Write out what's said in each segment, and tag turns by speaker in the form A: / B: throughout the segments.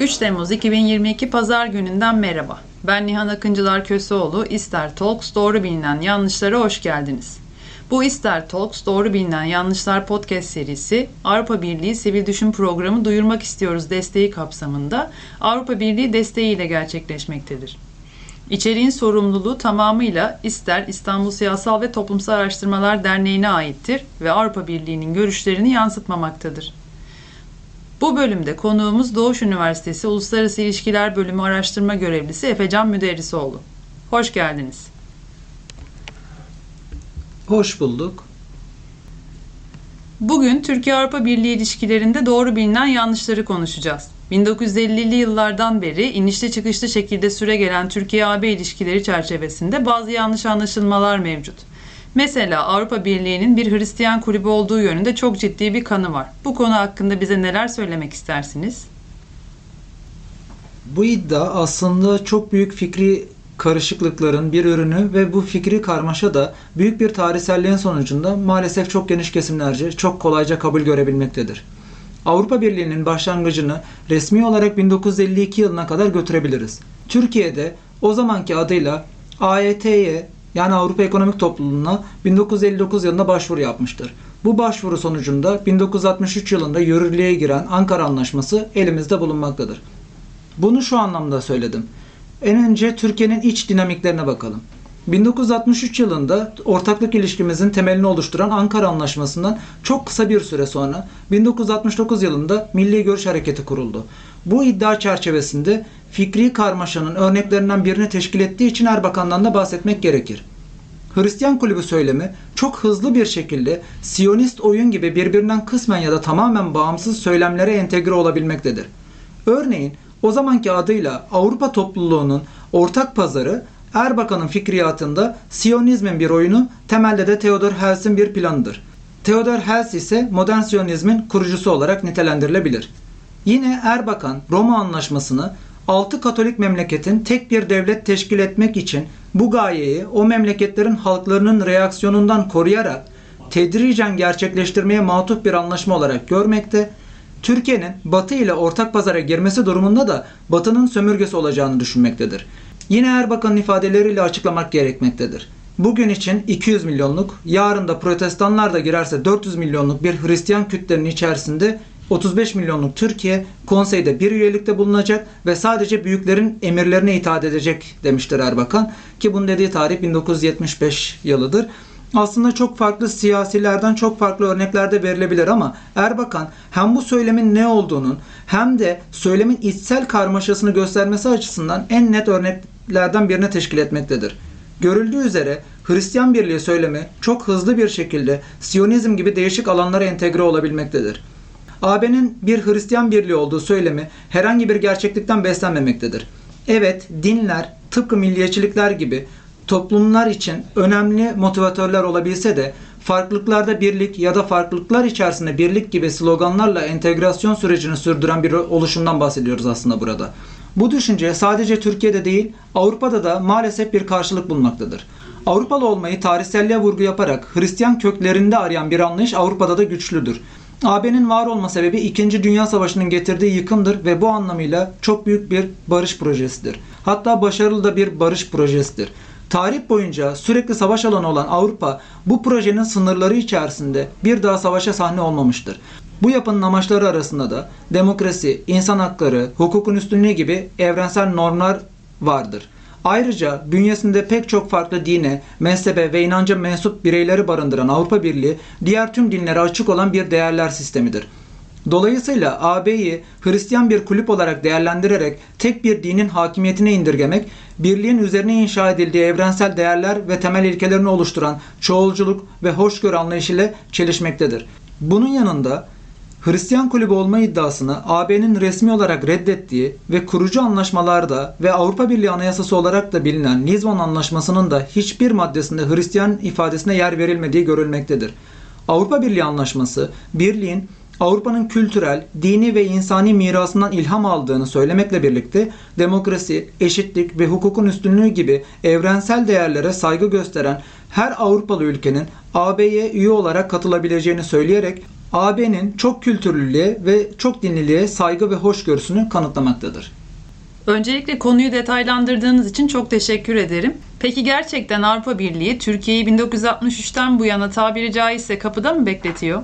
A: 3 Temmuz 2022 Pazar gününden merhaba. Ben Nihan Akıncılar Köseoğlu. İster Talks doğru bilinen yanlışlara hoş geldiniz. Bu İster Talks doğru bilinen yanlışlar podcast serisi Avrupa Birliği Sivil Düşün Programı Duyurmak istiyoruz desteği kapsamında Avrupa Birliği desteğiyle gerçekleşmektedir. İçeriğin sorumluluğu tamamıyla İster İstanbul Siyasal ve Toplumsal Araştırmalar Derneği'ne aittir ve Avrupa Birliği'nin görüşlerini yansıtmamaktadır. Bu bölümde konuğumuz Doğuş Üniversitesi Uluslararası İlişkiler Bölümü Araştırma Görevlisi Efecan Müderrisoğlu. Hoş geldiniz.
B: Hoş bulduk.
A: Bugün Türkiye-Avrupa Birliği ilişkilerinde doğru bilinen yanlışları konuşacağız. 1950'li yıllardan beri inişli çıkışlı şekilde süre gelen Türkiye-AB ilişkileri çerçevesinde bazı yanlış anlaşılmalar mevcut. Mesela Avrupa Birliği'nin bir Hristiyan kulübü olduğu yönünde çok ciddi bir kanı var. Bu konu hakkında bize neler söylemek istersiniz?
B: Bu iddia aslında çok büyük fikri karışıklıkların bir ürünü ve bu fikri karmaşa da büyük bir tarihselliğin sonucunda maalesef çok geniş kesimlerce çok kolayca kabul görebilmektedir. Avrupa Birliği'nin başlangıcını resmi olarak 1952 yılına kadar götürebiliriz. Türkiye'de o zamanki adıyla AET'ye yani Avrupa Ekonomik Topluluğu'na 1959 yılında başvuru yapmıştır. Bu başvuru sonucunda 1963 yılında yürürlüğe giren Ankara Anlaşması elimizde bulunmaktadır. Bunu şu anlamda söyledim. En önce Türkiye'nin iç dinamiklerine bakalım. 1963 yılında ortaklık ilişkimizin temelini oluşturan Ankara Anlaşması'ndan çok kısa bir süre sonra 1969 yılında Milli Görüş Hareketi kuruldu. Bu iddia çerçevesinde fikri karmaşanın örneklerinden birini teşkil ettiği için Erbakan'dan da bahsetmek gerekir. Hristiyan kulübü söylemi çok hızlı bir şekilde Siyonist oyun gibi birbirinden kısmen ya da tamamen bağımsız söylemlere entegre olabilmektedir. Örneğin o zamanki adıyla Avrupa topluluğunun ortak pazarı Erbakan'ın fikriyatında Siyonizmin bir oyunu, temelde de Theodor Herzl'in bir planıdır. Theodor Herzl ise modern Siyonizmin kurucusu olarak nitelendirilebilir. Yine Erbakan Roma Anlaşması'nı 6 Katolik memleketin tek bir devlet teşkil etmek için bu gayeyi o memleketlerin halklarının reaksiyonundan koruyarak tedricen gerçekleştirmeye matuf bir anlaşma olarak görmekte, Türkiye'nin Batı ile ortak pazara girmesi durumunda da Batı'nın sömürgesi olacağını düşünmektedir. Yine Erbakan'ın ifadeleriyle açıklamak gerekmektedir. Bugün için 200 milyonluk, yarın da protestanlar da girerse 400 milyonluk bir Hristiyan kütlenin içerisinde 35 milyonluk Türkiye konseyde bir üyelikte bulunacak ve sadece büyüklerin emirlerine itaat edecek demiştir Erbakan. Ki bunun dediği tarih 1975 yılıdır. Aslında çok farklı siyasilerden çok farklı örneklerde verilebilir ama Erbakan hem bu söylemin ne olduğunun hem de söylemin içsel karmaşasını göstermesi açısından en net örneklerden birine teşkil etmektedir. Görüldüğü üzere Hristiyan Birliği söylemi çok hızlı bir şekilde Siyonizm gibi değişik alanlara entegre olabilmektedir. AB'nin bir Hristiyan birliği olduğu söylemi herhangi bir gerçeklikten beslenmemektedir. Evet, dinler tıpkı milliyetçilikler gibi toplumlar için önemli motivatörler olabilse de farklılıklarda birlik ya da farklılıklar içerisinde birlik gibi sloganlarla entegrasyon sürecini sürdüren bir oluşumdan bahsediyoruz aslında burada. Bu düşünce sadece Türkiye'de değil Avrupa'da da maalesef bir karşılık bulmaktadır. Avrupalı olmayı tarihselliğe vurgu yaparak Hristiyan köklerinde arayan bir anlayış Avrupa'da da güçlüdür. AB'nin var olma sebebi 2. Dünya Savaşı'nın getirdiği yıkımdır ve bu anlamıyla çok büyük bir barış projesidir. Hatta başarılı da bir barış projesidir. Tarih boyunca sürekli savaş alanı olan Avrupa bu projenin sınırları içerisinde bir daha savaşa sahne olmamıştır. Bu yapının amaçları arasında da demokrasi, insan hakları, hukukun üstünlüğü gibi evrensel normlar vardır. Ayrıca bünyesinde pek çok farklı dine, mezhebe ve inanca mensup bireyleri barındıran Avrupa Birliği diğer tüm dinlere açık olan bir değerler sistemidir. Dolayısıyla AB'yi Hristiyan bir kulüp olarak değerlendirerek tek bir dinin hakimiyetine indirgemek, birliğin üzerine inşa edildiği evrensel değerler ve temel ilkelerini oluşturan çoğulculuk ve hoşgörü anlayışıyla çelişmektedir. Bunun yanında Hristiyan kulübü olma iddiasını AB'nin resmi olarak reddettiği ve kurucu anlaşmalarda ve Avrupa Birliği Anayasası olarak da bilinen Lizbon Anlaşması'nın da hiçbir maddesinde Hristiyan ifadesine yer verilmediği görülmektedir. Avrupa Birliği Anlaşması, birliğin Avrupa'nın kültürel, dini ve insani mirasından ilham aldığını söylemekle birlikte demokrasi, eşitlik ve hukukun üstünlüğü gibi evrensel değerlere saygı gösteren her Avrupalı ülkenin AB'ye üye olarak katılabileceğini söyleyerek AB'nin çok kültürlülüğe ve çok dinliliğe saygı ve hoşgörüsünü kanıtlamaktadır.
A: Öncelikle konuyu detaylandırdığınız için çok teşekkür ederim. Peki gerçekten Avrupa Birliği Türkiye'yi 1963'ten bu yana tabiri caizse kapıda mı bekletiyor?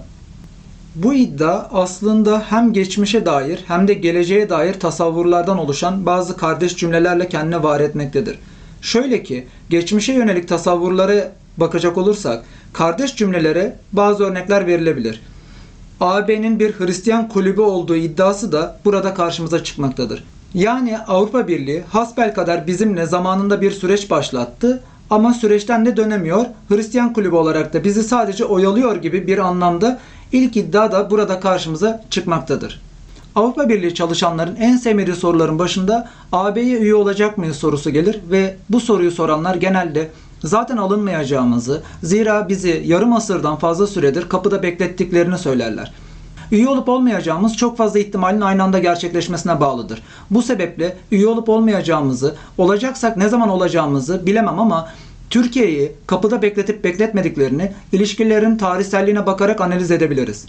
B: Bu iddia aslında hem geçmişe dair hem de geleceğe dair tasavvurlardan oluşan bazı kardeş cümlelerle kendine var etmektedir. Şöyle ki, geçmişe yönelik tasavvurlara bakacak olursak, kardeş cümlelere bazı örnekler verilebilir. AB'nin bir Hristiyan kulübü olduğu iddiası da burada karşımıza çıkmaktadır. Yani Avrupa Birliği hasbelkader bizimle zamanında bir süreç başlattı ama süreçten de dönemiyor. Hristiyan kulübü olarak da bizi sadece oyalıyor gibi bir anlamda ilk iddia da burada karşımıza çıkmaktadır. Avrupa Birliği çalışanların en sevmediği soruların başında AB'ye üye olacak mıyız sorusu gelir ve bu soruyu soranlar genelde zaten alınmayacağımızı, zira bizi yarım asırdan fazla süredir kapıda beklettiklerini söylerler. Üye olup olmayacağımız çok fazla ihtimalin aynı anda gerçekleşmesine bağlıdır. Bu sebeple üye olup olmayacağımızı, olacaksak ne zaman olacağımızı bilemem ama Türkiye'yi kapıda bekletip bekletmediklerini ilişkilerin tarihselliğine bakarak analiz edebiliriz.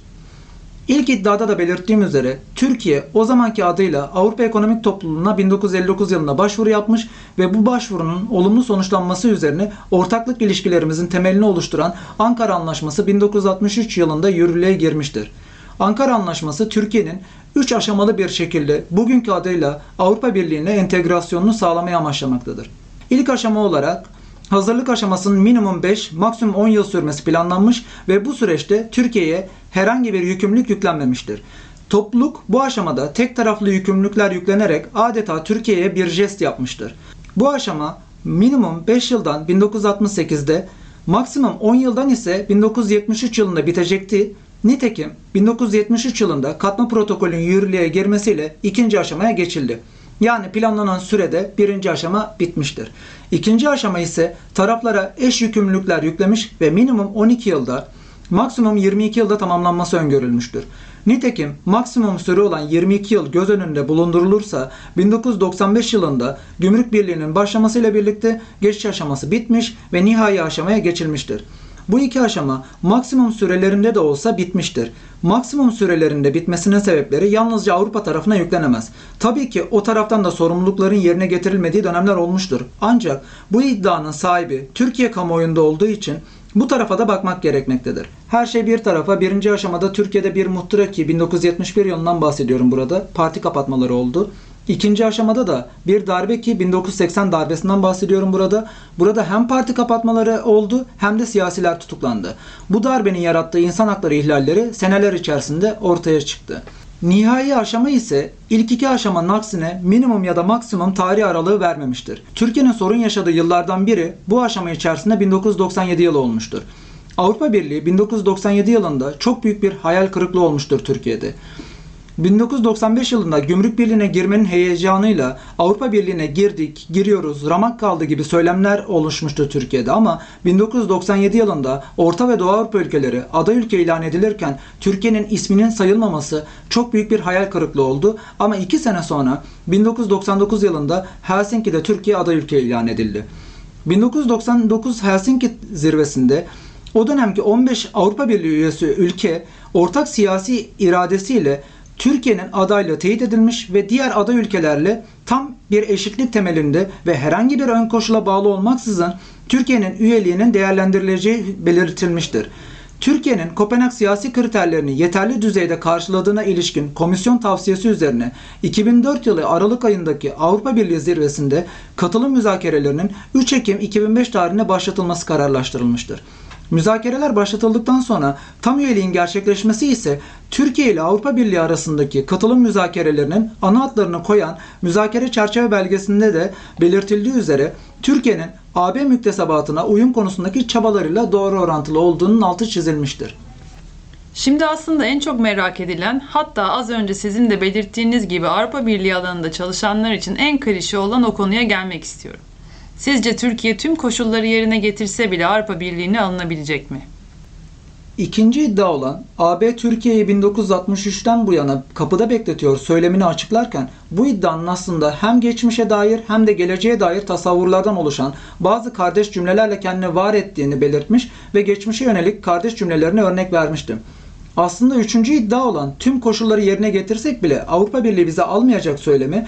B: İlk iddiada da belirttiğim üzere Türkiye o zamanki adıyla Avrupa Ekonomik Topluluğu'na 1959 yılında başvuru yapmış ve bu başvurunun olumlu sonuçlanması üzerine ortaklık ilişkilerimizin temelini oluşturan Ankara Anlaşması 1963 yılında yürürlüğe girmiştir. Ankara Anlaşması Türkiye'nin 3 aşamalı bir şekilde bugünkü adıyla Avrupa Birliği'ne entegrasyonunu sağlamayı amaçlamaktadır. İlk aşama olarak hazırlık aşamasının minimum 5, maksimum 10 yıl sürmesi planlanmış ve bu süreçte Türkiye'ye herhangi bir yükümlülük yüklenmemiştir. Topluluk bu aşamada tek taraflı yükümlülükler yüklenerek adeta Türkiye'ye bir jest yapmıştır. Bu aşama minimum 5 yıldan 1968'de, maksimum 10 yıldan ise 1973 yılında bitecekti Nitekim 1973 yılında katma protokolün yürürlüğe girmesiyle ikinci aşamaya geçildi. Yani planlanan sürede birinci aşama bitmiştir. İkinci aşama ise taraflara eş yükümlülükler yüklemiş ve minimum 12 yılda maksimum 22 yılda tamamlanması öngörülmüştür. Nitekim maksimum süre olan 22 yıl göz önünde bulundurulursa 1995 yılında Gümrük Birliği'nin başlamasıyla birlikte geçiş aşaması bitmiş ve nihai aşamaya geçilmiştir. Bu iki aşama maksimum sürelerinde de olsa bitmiştir. Maksimum sürelerinde bitmesinin sebepleri yalnızca Avrupa tarafına yüklenemez. Tabii ki o taraftan da sorumlulukların yerine getirilmediği dönemler olmuştur. Ancak bu iddianın sahibi Türkiye kamuoyunda olduğu için bu tarafa da bakmak gerekmektedir. Her şey bir tarafa birinci aşamada Türkiye'de bir muhtıraki 1971 yılından bahsediyorum burada. Parti kapatmaları oldu. İkinci aşamada da bir darbe ki 1980 darbesinden bahsediyorum burada. Burada hem parti kapatmaları oldu hem de siyasiler tutuklandı. Bu darbenin yarattığı insan hakları ihlalleri seneler içerisinde ortaya çıktı. Nihai aşama ise ilk iki aşamanın aksine minimum ya da maksimum tarih aralığı vermemiştir. Türkiye'nin sorun yaşadığı yıllardan biri bu aşama içerisinde 1997 yılı olmuştur. Avrupa Birliği 1997 yılında çok büyük bir hayal kırıklığı olmuştur Türkiye'de. 1995 yılında Gümrük Birliği'ne girmenin heyecanıyla Avrupa Birliği'ne girdik, giriyoruz, ramak kaldı gibi söylemler oluşmuştu Türkiye'de ama 1997 yılında Orta ve Doğu Avrupa ülkeleri aday ülke ilan edilirken Türkiye'nin isminin sayılmaması çok büyük bir hayal kırıklığı oldu ama 2 sene sonra 1999 yılında Helsinki'de Türkiye aday ülke ilan edildi. 1999 Helsinki zirvesinde o dönemki 15 Avrupa Birliği üyesi ülke ortak siyasi iradesiyle Türkiye'nin adaylığı teyit edilmiş ve diğer aday ülkelerle tam bir eşitlik temelinde ve herhangi bir ön koşula bağlı olmaksızın Türkiye'nin üyeliğinin değerlendirileceği belirtilmiştir. Türkiye'nin Kopenhag siyasi kriterlerini yeterli düzeyde karşıladığına ilişkin komisyon tavsiyesi üzerine 2004 yılı Aralık ayındaki Avrupa Birliği zirvesinde katılım müzakerelerinin 3 Ekim 2005 tarihine başlatılması kararlaştırılmıştır. Müzakereler başlatıldıktan sonra tam üyeliğin gerçekleşmesi ise Türkiye ile Avrupa Birliği arasındaki katılım müzakerelerinin ana hatlarını koyan müzakere çerçeve belgesinde de belirtildiği üzere Türkiye'nin AB müktesebatına uyum konusundaki çabalarıyla doğru orantılı olduğunun altı çizilmiştir.
A: Şimdi aslında en çok merak edilen hatta az önce sizin de belirttiğiniz gibi Avrupa Birliği alanında çalışanlar için en klişe olan o konuya gelmek istiyorum. Sizce Türkiye tüm koşulları yerine getirse bile Avrupa Birliği'ne alınabilecek mi?
B: İkinci iddia olan AB Türkiye'yi 1963'ten bu yana kapıda bekletiyor söylemini açıklarken bu iddianın aslında hem geçmişe dair hem de geleceğe dair tasavvurlardan oluşan bazı kardeş cümlelerle kendini var ettiğini belirtmiş ve geçmişe yönelik kardeş cümlelerine örnek vermiştim. Aslında üçüncü iddia olan tüm koşulları yerine getirsek bile Avrupa Birliği bize almayacak söylemi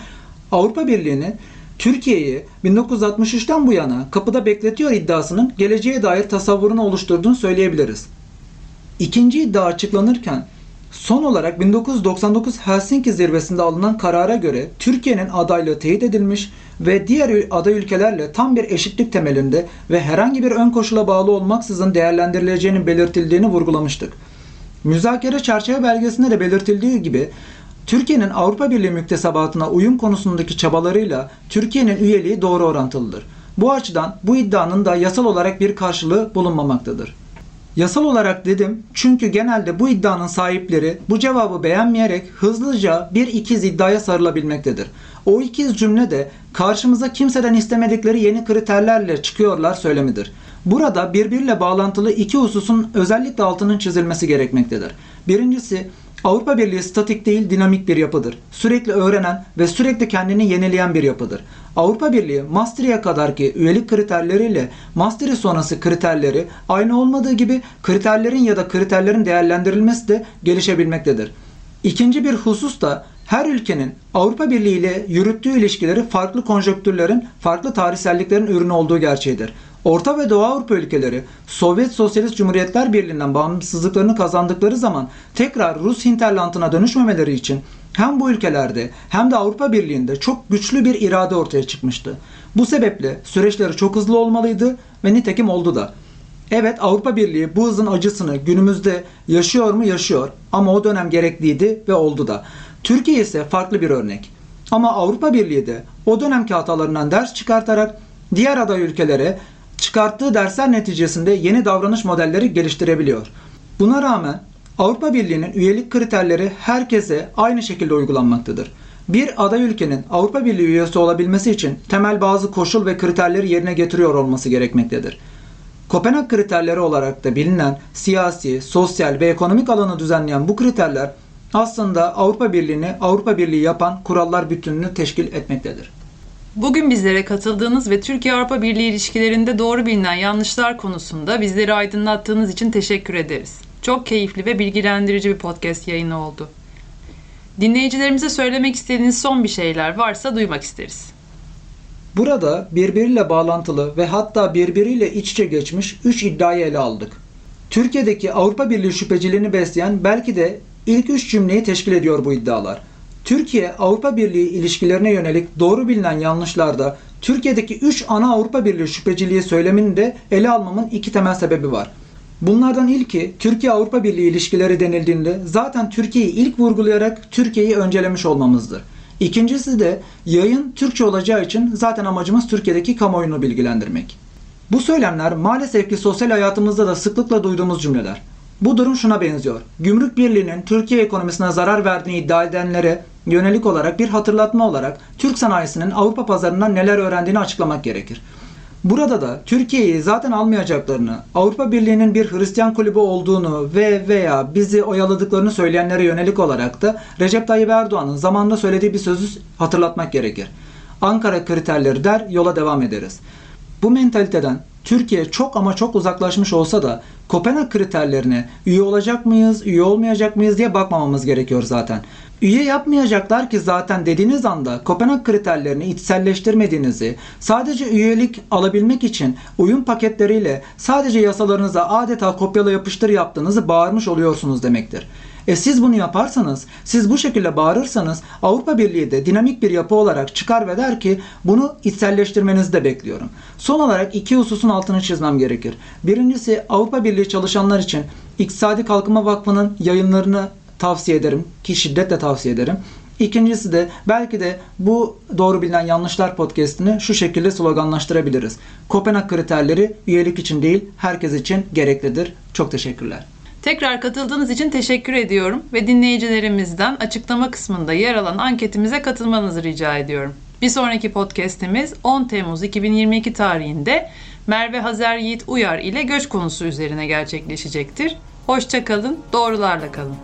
B: Avrupa Birliği'nin Türkiye'yi 1963'ten bu yana kapıda bekletiyor iddiasının geleceğe dair tasavvurunu oluşturduğunu söyleyebiliriz. İkinci iddia açıklanırken son olarak 1999 Helsinki zirvesinde alınan karara göre Türkiye'nin adaylığı teyit edilmiş ve diğer aday ülkelerle tam bir eşitlik temelinde ve herhangi bir ön koşula bağlı olmaksızın değerlendirileceğinin belirtildiğini vurgulamıştık. Müzakere çerçeve belgesinde de belirtildiği gibi Türkiye'nin Avrupa Birliği müktesebatına uyum konusundaki çabalarıyla Türkiye'nin üyeliği doğru orantılıdır. Bu açıdan bu iddianın da yasal olarak bir karşılığı bulunmamaktadır. Yasal olarak dedim çünkü genelde bu iddianın sahipleri bu cevabı beğenmeyerek hızlıca bir ikiz iddiaya sarılabilmektedir. O ikiz cümle de karşımıza kimseden istemedikleri yeni kriterlerle çıkıyorlar söylemidir. Burada birbiriyle bağlantılı iki hususun özellikle altının çizilmesi gerekmektedir. Birincisi Avrupa Birliği statik değil dinamik bir yapıdır. Sürekli öğrenen ve sürekli kendini yenileyen bir yapıdır. Avrupa Birliği Maastricht'e kadarki üyelik kriterleriyle Maastricht sonrası kriterleri aynı olmadığı gibi kriterlerin ya da kriterlerin değerlendirilmesi de gelişebilmektedir. İkinci bir husus da her ülkenin Avrupa Birliği ile yürüttüğü ilişkileri farklı konjonktürlerin, farklı tarihselliklerin ürünü olduğu gerçeğidir. Orta ve Doğu Avrupa ülkeleri Sovyet Sosyalist Cumhuriyetler Birliği'nden bağımsızlıklarını kazandıkları zaman tekrar Rus hinterlandına dönüşmemeleri için hem bu ülkelerde hem de Avrupa Birliği'nde çok güçlü bir irade ortaya çıkmıştı. Bu sebeple süreçleri çok hızlı olmalıydı ve nitekim oldu da. Evet Avrupa Birliği bu hızın acısını günümüzde yaşıyor mu yaşıyor ama o dönem gerekliydi ve oldu da. Türkiye ise farklı bir örnek. Ama Avrupa Birliği de o dönemki hatalarından ders çıkartarak diğer aday ülkelere çıkarttığı dersler neticesinde yeni davranış modelleri geliştirebiliyor. Buna rağmen Avrupa Birliği'nin üyelik kriterleri herkese aynı şekilde uygulanmaktadır. Bir aday ülkenin Avrupa Birliği üyesi olabilmesi için temel bazı koşul ve kriterleri yerine getiriyor olması gerekmektedir. Kopenhag kriterleri olarak da bilinen siyasi, sosyal ve ekonomik alanı düzenleyen bu kriterler aslında Avrupa Birliği'ni Avrupa Birliği yapan kurallar bütününü teşkil etmektedir.
A: Bugün bizlere katıldığınız ve Türkiye-Avrupa Birliği ilişkilerinde doğru bilinen yanlışlar konusunda bizleri aydınlattığınız için teşekkür ederiz. Çok keyifli ve bilgilendirici bir podcast yayını oldu. Dinleyicilerimize söylemek istediğiniz son bir şeyler varsa duymak isteriz.
B: Burada birbiriyle bağlantılı ve hatta birbiriyle iç içe geçmiş 3 iddiayı ele aldık. Türkiye'deki Avrupa Birliği şüpheciliğini besleyen belki de ilk 3 cümleyi teşkil ediyor bu iddialar. Türkiye Avrupa Birliği ilişkilerine yönelik doğru bilinen yanlışlarda Türkiye'deki 3 ana Avrupa Birliği şüpheciliği söylemini de ele almamın iki temel sebebi var. Bunlardan ilki Türkiye Avrupa Birliği ilişkileri denildiğinde zaten Türkiye'yi ilk vurgulayarak Türkiye'yi öncelemiş olmamızdır. İkincisi de yayın Türkçe olacağı için zaten amacımız Türkiye'deki kamuoyunu bilgilendirmek. Bu söylemler maalesef ki sosyal hayatımızda da sıklıkla duyduğumuz cümleler. Bu durum şuna benziyor. Gümrük Birliği'nin Türkiye ekonomisine zarar verdiğini iddia edenlere yönelik olarak bir hatırlatma olarak Türk sanayisinin Avrupa pazarından neler öğrendiğini açıklamak gerekir. Burada da Türkiye'yi zaten almayacaklarını, Avrupa Birliği'nin bir Hristiyan kulübü olduğunu ve veya bizi oyaladıklarını söyleyenlere yönelik olarak da Recep Tayyip Erdoğan'ın zamanında söylediği bir sözü hatırlatmak gerekir. Ankara kriterleri der, yola devam ederiz. Bu mentaliteden Türkiye çok ama çok uzaklaşmış olsa da Kopenhag kriterlerine üye olacak mıyız, üye olmayacak mıyız diye bakmamamız gerekiyor zaten. Üye yapmayacaklar ki zaten dediğiniz anda Kopenhag kriterlerini içselleştirmediğinizi, sadece üyelik alabilmek için uyum paketleriyle sadece yasalarınıza adeta kopyala yapıştır yaptığınızı bağırmış oluyorsunuz demektir. E siz bunu yaparsanız, siz bu şekilde bağırırsanız Avrupa Birliği de dinamik bir yapı olarak çıkar ve der ki bunu içselleştirmenizi de bekliyorum. Son olarak iki hususun altını çizmem gerekir. Birincisi Avrupa Birliği çalışanlar için İktisadi Kalkınma Vakfı'nın yayınlarını tavsiye ederim ki şiddetle tavsiye ederim. İkincisi de belki de bu doğru bilinen yanlışlar podcast'ini şu şekilde sloganlaştırabiliriz. Kopenhag kriterleri üyelik için değil herkes için gereklidir. Çok teşekkürler.
A: Tekrar katıldığınız için teşekkür ediyorum ve dinleyicilerimizden açıklama kısmında yer alan anketimize katılmanızı rica ediyorum. Bir sonraki podcast'imiz 10 Temmuz 2022 tarihinde Merve Hazer Yiğit Uyar ile göç konusu üzerine gerçekleşecektir. Hoşçakalın, doğrularla kalın.